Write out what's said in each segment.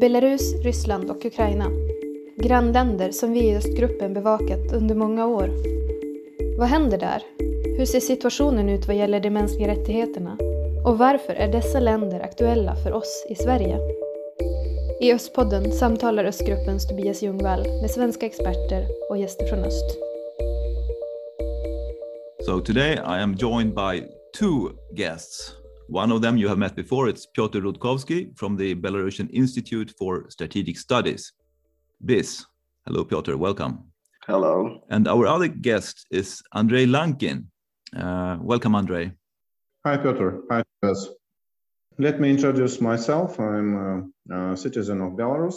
Belarus, Ryssland och Ukraina. Grannländer som vi i östgruppen bevakat under många år. Vad händer där? Hur ser situationen ut vad gäller de mänskliga rättigheterna? Och varför är dessa länder aktuella för oss i Sverige? I Östpodden samtalar Östgruppens Tobias Ljungvall med svenska experter och gäster från öst. So today I am joined by two guests. One of them you have met before, it's Piotr Rudkouski from the Belarusian Institute for Strategic Studies, BIS. Hello, Piotr, welcome. Hello. And our other guest is Andrei Lankin. Uh, welcome, Andrei. Hi, Piotr. Hi, guys. Let me introduce myself. I'm a, a citizen of Belarus.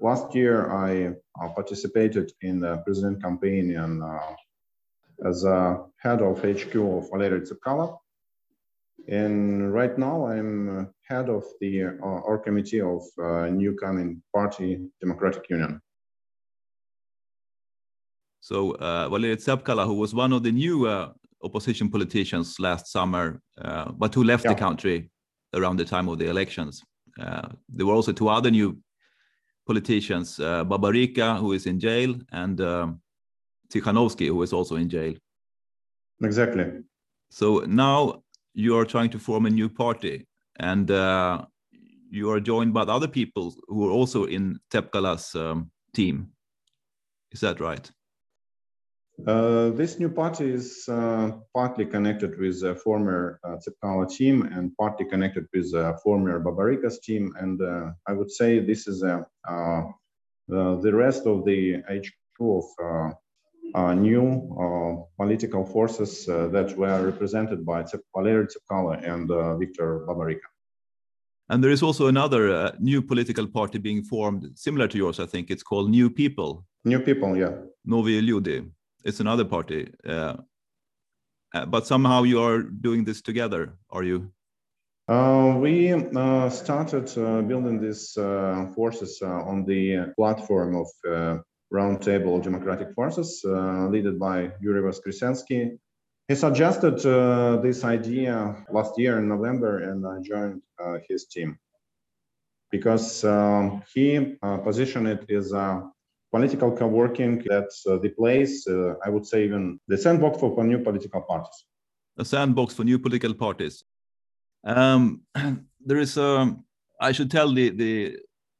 Last year, I uh, participated in the president campaign and uh, as a head of HQ of Valery Tsepkalo. And right now, I'm head of the uh, our committee of uh, new coming party, Democratic Union. So uh, Valery who was one of the new uh, opposition politicians last summer, uh, but who left Yeah. the country around the time of the elections. Uh, there were also two other new politicians, uh, Babaryka, who is in jail, and um, Tikhanovsky, who is also in jail. Exactly. So now you are trying to form a new party, and uh, you are joined by other people who are also in Tsepkalo's um, team. Is that right? Uh, this new party is uh, partly connected with the former uh, team and partly connected with the former Babaryka's team. And uh, I would say this is a, uh, the, the rest of the HQ of uh, uh, new uh, political forces uh, that were represented by Valery Tsepkalo and uh, Viktor Babaryka. And there is also another uh, new political party being formed, similar to yours, I think. It's called New People, New people, yeah. Novi Ljudi. It's another party. Uh, uh, but somehow you are doing this together, are you? Uh, we uh, started uh, building these uh, forces uh, on the platform of Roundtable Democratic Forces, uh, led by Yuri Voskresensky. He suggested uh, this idea last year in November, and I joined uh, his team because um, he uh, positioned it as a political co-working that's uh, the place, I would say, even the sandbox for new political parties. a sandbox for new political parties. Um, there is a, I should tell the, the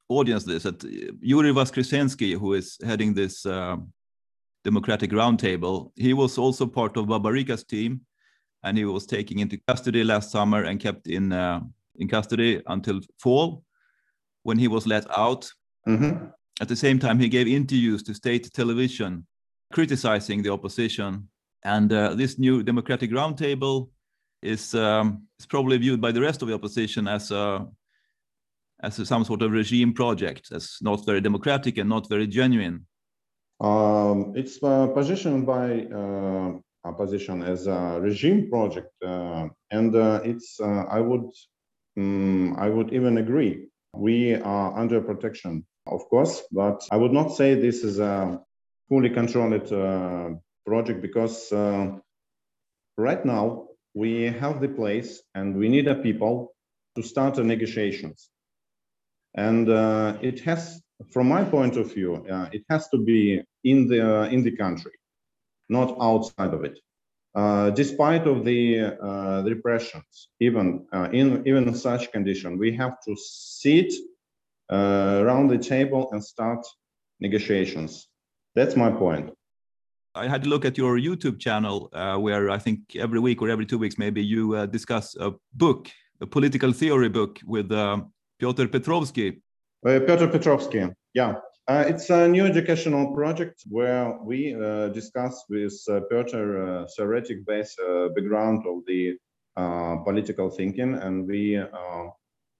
audience this that Yuri Voskresensky, who is heading this uh, Democratic Roundtable, he was also part of Babaryka's team, and he was taken into custody last summer and kept in uh, in custody until fall, when he was let out. Mhm. At the same time, he gave interviews to state television criticizing the opposition. And uh, this new Democratic Roundtable is, um, is probably viewed by the rest of the opposition as, a, as a, some sort of regime project that's not very democratic and not very genuine. Um, it's uh, positioned by uh, opposition as a regime project, uh, and uh, it's. Uh, I would, mm, I would even agree. We are under protection, of course, but I would not say this is a fully controlled uh, project because right now we have the place and we need a people to start the negotiations, and uh, it has from my point of view, uh, it has to be in the uh, in the country, not outside of it. Uh, despite of the uh, repressions, even uh, in even in such condition, we have to sit uh, around the table and start negotiations. That's my point. I had to look at your YouTube channel, uh, where I think every week or every two weeks, maybe you uh, discuss a book, a political theory book with um, Piotr Petrovsky. Piotr Petrovsky, yeah. It's a new educational project where we discuss with Piotr theoretic base uh, background of the political thinking, and we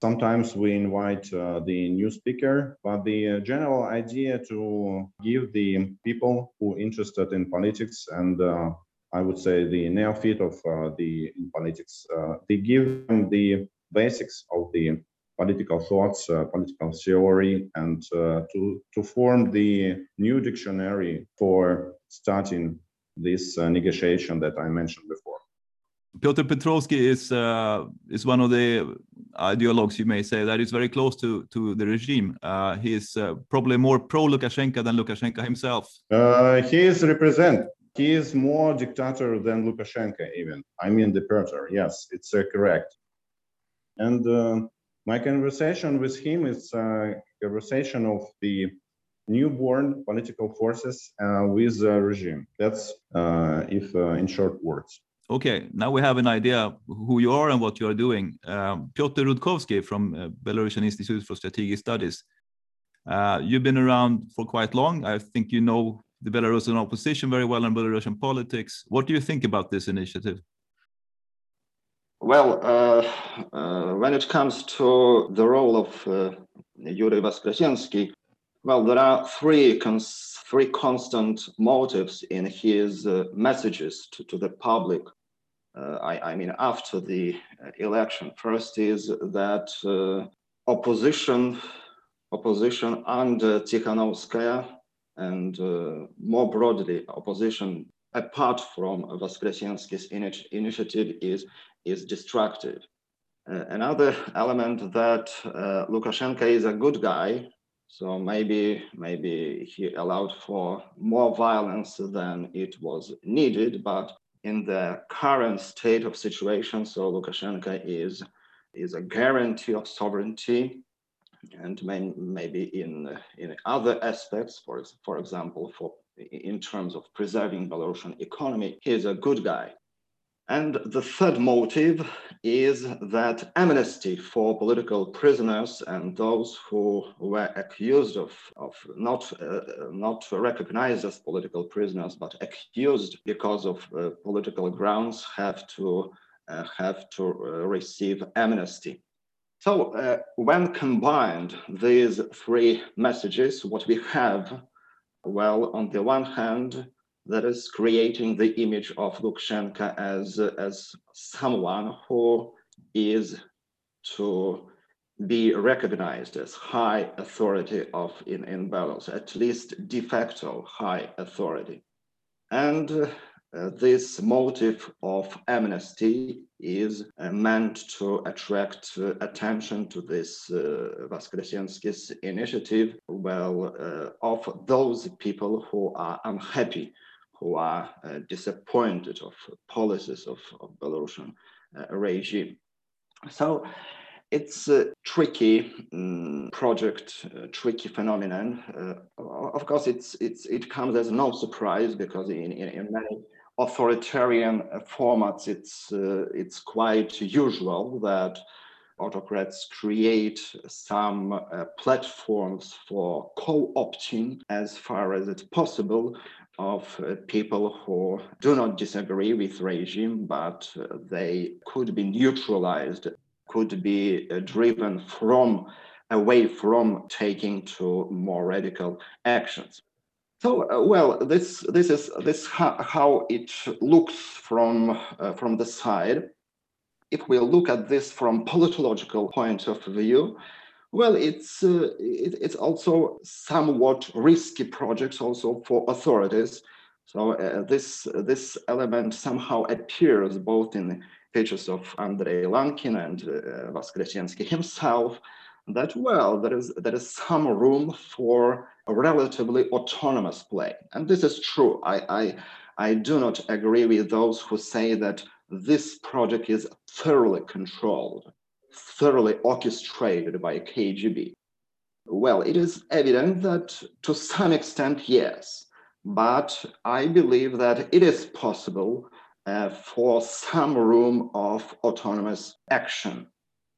sometimes we invite uh, the new speaker. But the general idea to give the people who interested in politics and uh, I would say the neophyte of uh, the in politics, they give them the basics of the political thoughts, uh, political theory, and uh, to, to form the new dictionary for starting this uh, negotiation that I mentioned before. Piotr Petrovsky is uh, is one of the ideologues, you may say, that is very close to to the regime. Uh, he is uh, probably more pro Lukashenko than Lukashenko himself. Uh, he is represent. He is more dictator than Lukashenko, even. I mean, the Piotr. Yes, it's uh, correct. And uh, my conversation with him is a conversation of the newborn political forces with the regime. That's if in short words okay, now we have an idea who you are and what you are doing. Um, Piotr Rudkouski from uh, Belarusian Institute for Strategic Studies. Uh, you've been around for quite long. I think you know the Belarusian opposition very well and Belarusian politics. What do you think about this initiative? Well, uh, uh when it comes to the role of uh, Yuri Voskresensky, well, there are three cons three constant motives in his uh, messages to, to the public. Uh, I, I, mean, after the uh, election, first is that opposition, opposition under Tikhanovskaya, and more broadly, opposition apart from Voskresensky's initiative is is destructive. Uh, another element that Lukashenko is a good guy so maybe maybe he allowed for more violence than it was needed, but in the current state of situation, so Lukashenko is is a guarantee of sovereignty, and may, maybe in in other aspects, for for example, for in terms of preserving Belarusian economy, he is a good guy. And the third motive is that amnesty for political prisoners and those who were accused of, of not, uh, not recognized as political prisoners, but accused because of uh, political grounds have to, uh, have to uh, receive amnesty. So uh, when combined, these three messages, what we have, well, on the one hand, that is creating the image of Lukashenko as, as someone who is to be recognized as high authority of in, in Belarus, at least de facto high authority. And uh, this motive of amnesty is uh, meant to attract uh, attention to this uh, Voskresensky's initiative, well, uh, of those people who are unhappy who are uh, disappointed of policies of, of Belarusian uh, regime. So it's a tricky um, project, a tricky phenomenon. Uh, of course, it's, it's, it comes as no surprise because in, in, in many authoritarian formats, it's, uh, it's quite usual that autocrats create some uh, platforms for co-opting as far as it's possible of uh, people who do not disagree with regime, but uh, they could be neutralized, could be uh, driven from away from taking to more radical actions. So, uh, well, this this is this ha- how it looks from uh, from the side. If we look at this from politological point of view, well, it's uh, it, it's also somewhat risky projects also for authorities. So uh, this this element somehow appears both in the pages of Andrei Lankin and uh, himself. That well, there is there is some room for a relatively autonomous play, and this is true. I I, I do not agree with those who say that this project is thoroughly controlled thoroughly orchestrated by KGB? Well, it is evident that to some extent, yes, but I believe that it is possible uh, for some room of autonomous action.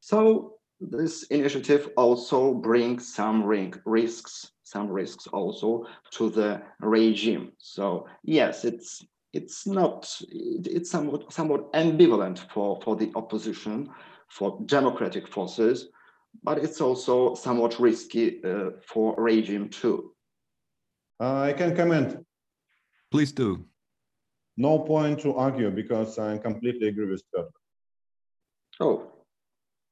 So this initiative also brings some risks, some risks also to the regime. So yes, it's it's not it's somewhat somewhat ambivalent for for the opposition for democratic forces, but it's also somewhat risky uh, for regime too. Uh, I can comment. Please do. No point to argue because I completely agree with Piotr. Oh.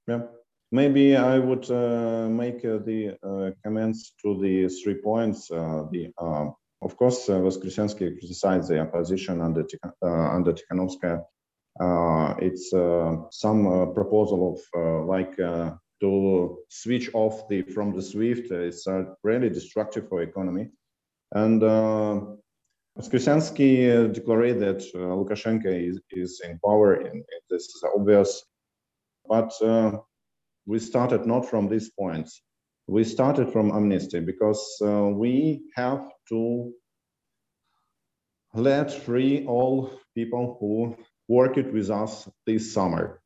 Yeah. Maybe I would uh, make uh, the uh, comments to the three points. Uh, the of course, uh, Voskresensky criticized the opposition under, under uh, Tikhanovskaya Uh, it's uh, some uh, proposal of uh, like uh, to switch off the from the SWIFT. It's really destructive for economy. And Voskresensky declared that Lukashenko is, is in power, and this is obvious. But we started not from these points. We started from amnesty because uh, we have to let free all people who worked with us this summer.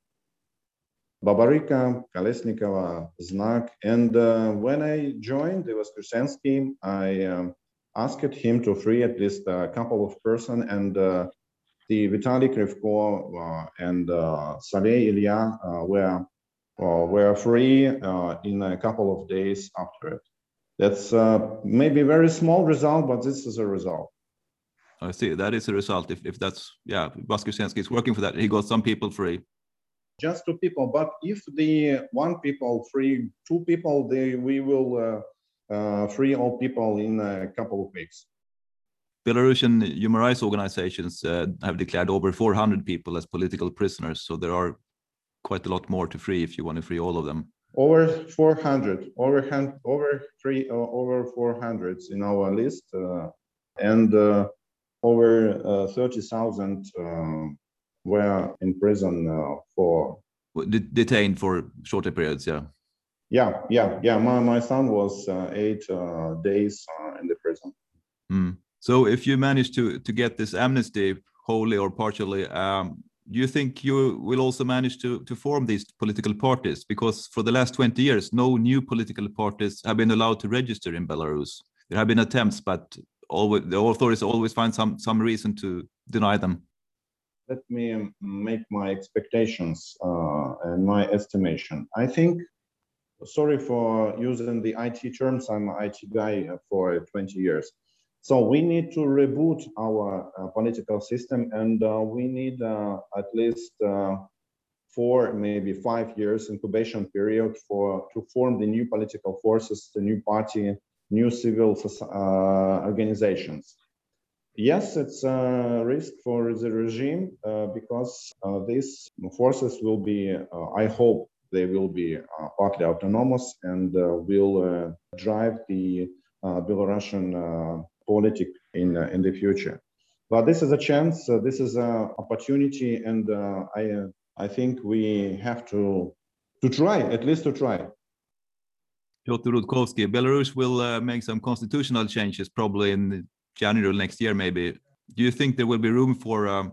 Babaryka, Kolesnikova, Znak, and uh, when I joined the Voskresensky, I um, asked him to free at least a couple of person and uh, the Vitaly Krivko uh, and uh, Salei Ilya uh, were uh, were free uh, in a couple of days after it. That's uh, maybe a very small result, but this is a result. I see. That is a result. If, if that's, yeah, Voskresensky is working for that. He got some people free. Just two people. But if the one people free two people, they, we will uh, uh, free all people in a couple of weeks. Belarusian human rights organizations uh, have declared over 400 people as political prisoners. So there are quite a lot more to free if you want to free all of them. Over 400, over over three, uh, over 400 in our list, uh, and uh, over uh, 30,000 um, were in prison uh, for detained for shorter periods. Yeah. Yeah, yeah, yeah. My my son was uh, eight days in the prison. Mm. So if you manage to to get this amnesty wholly or partially, um, do you think you will also manage to, to form these political parties? Because for the last 20 years, no new political parties have been allowed to register in Belarus. There have been attempts, but always, the authorities always find some, some reason to deny them. Let me make my expectations uh, and my estimation. I think, sorry for using the IT terms, I'm an IT guy for 20 years. So we need to reboot our uh, political system and uh, we need uh, at least uh, four, maybe five years incubation period for to form the new political forces, the new party, new civil uh, organizations. Yes, it's a risk for the regime uh, because these forces will be, I hope, they will be partly autonomous and will drive the Belarusian politic in uh, in the future. But this is a chance. Uh, this is an opportunity, and uh, I I think we have to to try at least to try. Piotr Rudkouski, Belarus will make some constitutional changes probably in January next year, maybe. Do you think there will be room for um,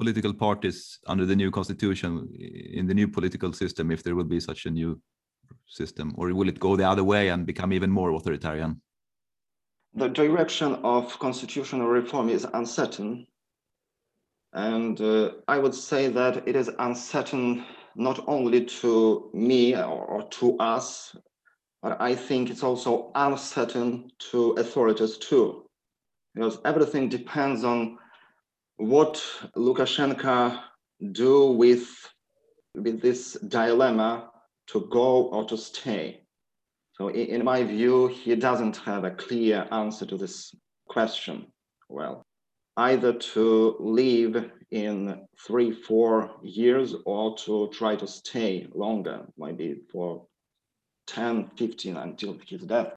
political parties under the new constitution in the new political system if there will be such a new system, or will it go the other way and become even more authoritarian? The direction of constitutional reform is uncertain. And uh, I would say that it is uncertain not only to me or, or, to us, but I think it's also uncertain to authorities too, because everything depends on what Lukashenko do with, with this dilemma to go or to stay. So in my view, he doesn't have a clear answer to this question. Well, either to leave in three, four years or to try to stay longer, maybe for 10, 15 until his death.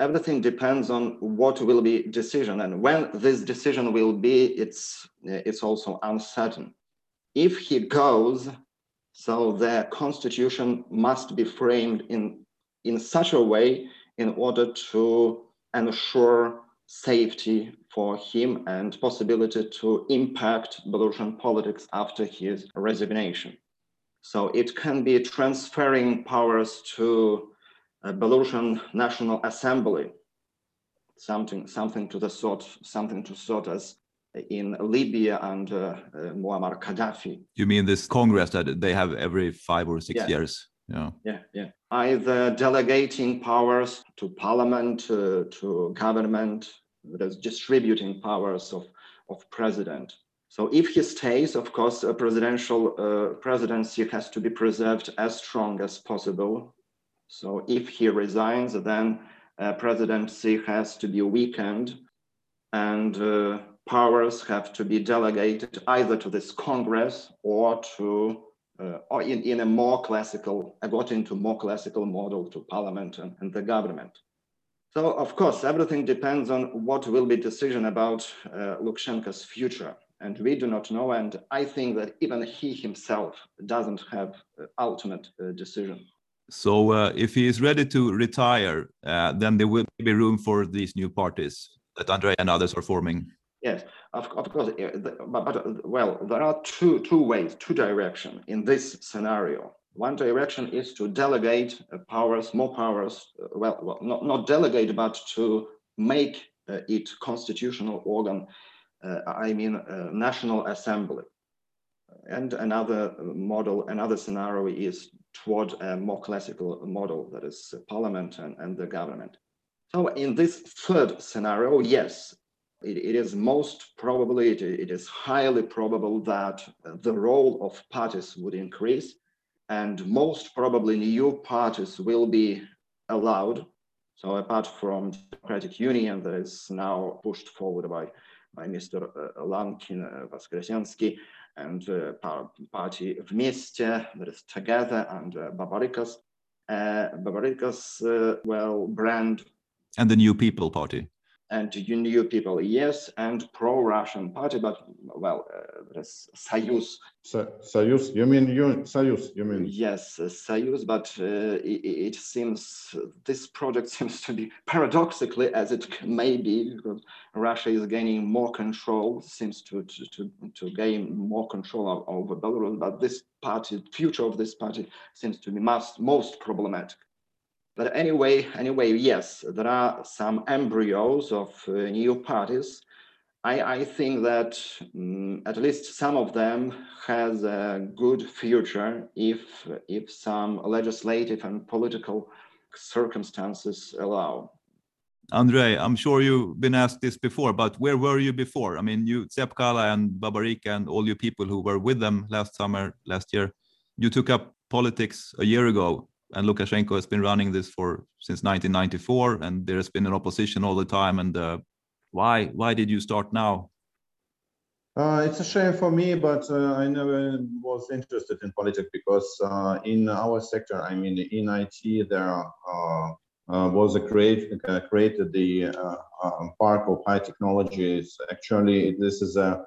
Everything depends on what will be decision and when this decision will be, it's, it's also uncertain. If he goes, so the constitution must be framed in in such a way in order to ensure safety for him and possibility to impact Belarusian politics after his resignation. So it can be transferring powers to Belarusian National Assembly, something, something to the sort, something to sort as in Libya and uh, uh, Muammar Gaddafi. You mean this Congress that they have every five or six yeah. years? Yeah. Yeah, yeah. Either delegating powers to parliament, uh, to government, there's distributing powers of, of president. So if he stays, of course, a presidential uh, presidency has to be preserved as strong as possible. So if he resigns, then uh, presidency has to be weakened. And uh, powers have to be delegated either to this Congress or to uh, or in, in a more classical, I got into more classical model to parliament and, and the government. So of course, everything depends on what will be decision about uh, Lukashenko's future. And we do not know. And I think that even he himself doesn't have uh, ultimate uh, decision. So uh, if he is ready to retire, uh, then there will be room for these new parties that Andrei and others are forming. Yes, of, of course. But, but well, there are two two ways, two directions in this scenario. One direction is to delegate uh, powers, more powers. Uh, well, well, not not delegate, but to make uh, it constitutional organ. Uh, I mean, uh, national assembly. And another model, another scenario is toward a more classical model that is parliament and, and the government. So in this third scenario, yes, it, it is most probably, it, it is highly probable that the role of parties would increase and most probably new parties will be allowed. So apart from Democratic Union that is now pushed forward by, by Mr. Uh, Lankin, uh, Voskresensky, and uh, party Vmeste, that is together, and uh, Babarykas. Uh, Babarykas, uh, well, brand. And the New People Party and new people, yes, and pro-Russian party, but well, uh, Soyuz. Soyuz, you mean you, Soyuz, you mean? Yes, uh, Soyuz, but uh, it, it, seems this project seems to be paradoxically as it may be because Russia is gaining more control, seems to to, to, to gain more control over Belarus, but this party, future of this party seems to be most, most problematic. But anyway, anyway, yes, there are some embryos of uh, new parties. I, I, think that um, at least some of them has a good future if if some legislative and political circumstances allow. Andrei, I'm sure you've been asked this before, but where were you before? I mean, you, Tsepkala and Babaryka and all you people who were with them last summer, last year, you took up politics a year ago and Lukashenko has been running this for since 1994, and there has been an opposition all the time. And uh, why why did you start now? Uh, it's a shame for me, but uh, I never was interested in politics because uh, in our sector, I mean, in IT, there uh, uh, was a create, created the um, park of high technologies. Actually, this is a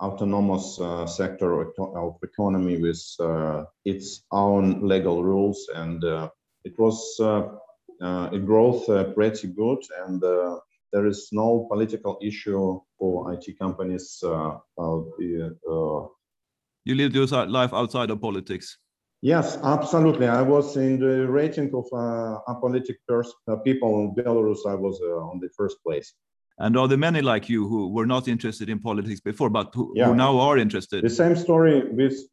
autonomous uh, sector of economy with uh, its own legal rules and uh, it was uh, uh, a growth uh, pretty good and there is no political issue for IT companies. The, you lived your life outside of politics. Yes, absolutely. I was in the rating of uh, apolitical people in Belarus. I was on the first place. And are there many like you who were not interested in politics before, but who, yeah. who now are interested? The same story with.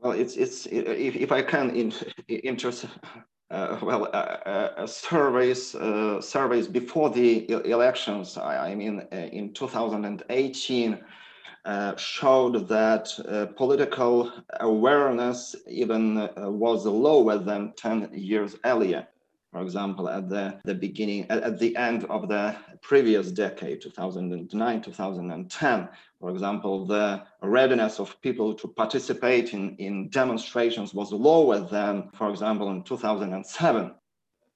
Well, it's it's if, if I can in, interest. Uh, well, uh, uh, surveys uh, surveys before the elections. I, I mean, uh, in 2018. Uh, showed that political awareness even was lower than 10 years earlier for example, at the, the beginning, at, at, the end of the previous decade, 2009, 2010, for example, the readiness of people to participate in, in demonstrations was lower than, for example, in 2007.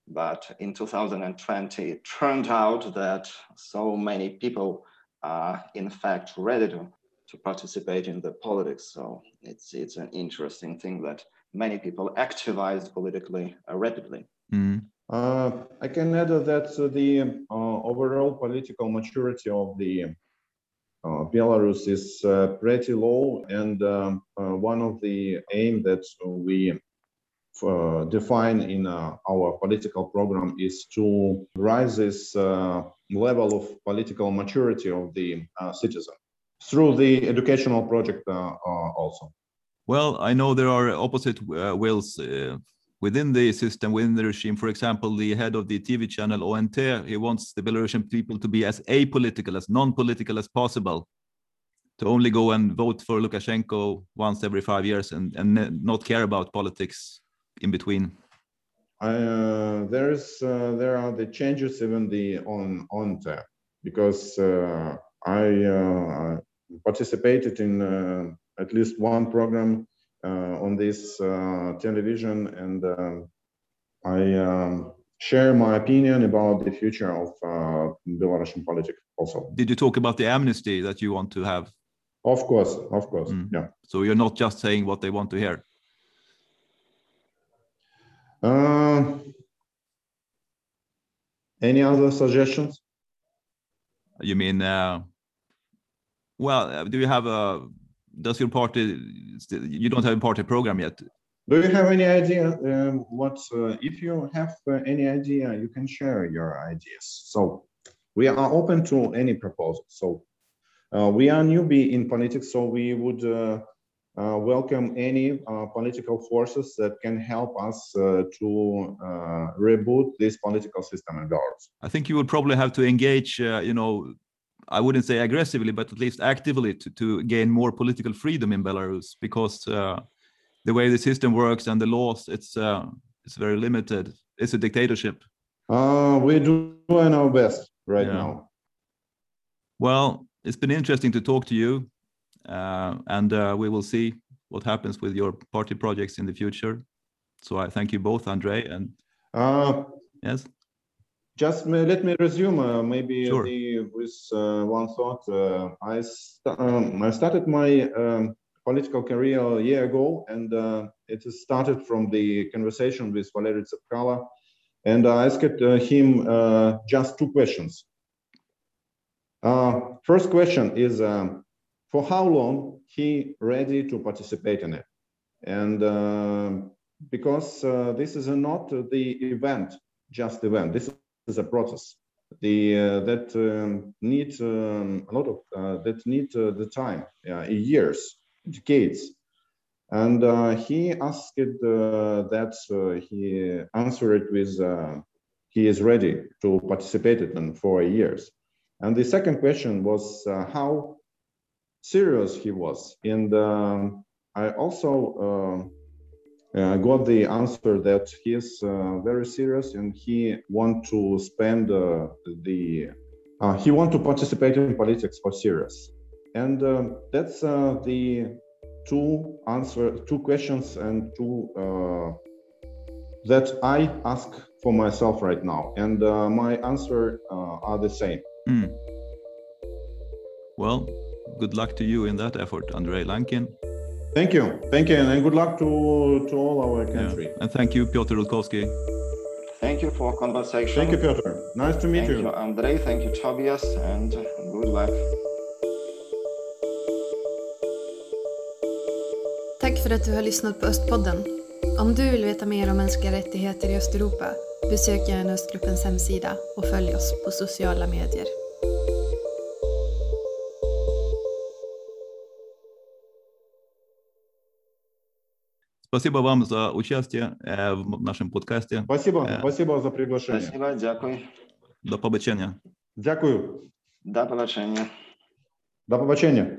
But in 2020, it turned out that so many people are in fact ready to, to participate in the politics. So it's, it's an interesting thing that many people activized politically uh, rapidly. Mm. Uh, I can add that the uh, overall political maturity of the uh, Belarus is uh, pretty low, and um, uh, one of the aim that we uh, define in our political program is to rise this level of political maturity of the citizen through the educational project also. Well, I know there are opposite wills within the system, within the regime. For example, the head of the TV channel ONT, he wants the Belarusian people to be as apolitical, as non-political as possible, to only go and vote for Lukashenko once every five years and, and not care about politics in between. Uh, there is uh, there are the changes even the on ONT because uh, I uh, participated in uh, at least one program on this uh, television, and um, I um, share my opinion about the future of uh, Belarusian politics. Also, Did you talk about the amnesty that you want to have? of course, of course, Mm. yeah. So you're not just saying what they want to hear. Uh, any other suggestions? You mean, uh, well, uh, do you have a, does your party, you don't have a party program yet? Do you have any idea um, what, uh, if you have uh, any idea, you can share your ideas. So we are open to any proposal. So uh, we are newbie in politics, so we would uh, uh, welcome any uh, political forces that can help us uh, to uh, reboot this political system in Belarus. I think you would probably have to engage, uh, you know, I wouldn't say aggressively, but at least actively to, to gain more political freedom in Belarus because uh, the way the system works and the laws, it's uh, it's very limited. It's a dictatorship. Uh, we're doing our best right Yeah. now. Well, it's been interesting to talk to you, uh, and uh, we will see what happens with your party projects in the future. So I thank you both, Andre, and Uh, yes, Just may, let me resume uh, maybe Sure. the, with uh, one thought. Uh, I, st- um, I started my um, political career a year ago, and uh, it started from the conversation with Valery Tsepkala. And I asked uh, him uh, just two questions. Uh, first question is um, for how long he ready to participate in it? And because uh, this is not the event, just event. This is a process. The uh, that um, need um, a lot of uh, that need uh, the time uh, years decades. And uh, he asked uh, that uh, he answered it with he is ready to participate in for years. And the second question was how serious he was. And um, i also um, uh, got the answer that he is uh, very serious and he want to spend uh, the uh, he want to participate in politics for serious and um, that's uh, the two answer two questions and two uh, that i ask for myself right now and uh, my answer uh, are the same Hmm. Well, good luck to you in that effort, Andrei Lankin. Thank you thank you and good luck to to all our Yeah. country And thank you, Piotr Rudkowski. Thank you for conversation. thank you piotr nice to meet Thank you you, Andrei. Thank you, Tobias, and good luck. Tack för att du har lyssnat på Östpodden. Om du vill veta mer om mänskliga rättigheter i Östeuropa, besök gärna Östgruppens hemsida och följ oss på sociala medier. Спасибо вам за участие э, в нашем подкасте. спасибо Э. спасибо за приглашение Спасибо, дякую. До побачення. дякую До побачення. до побачення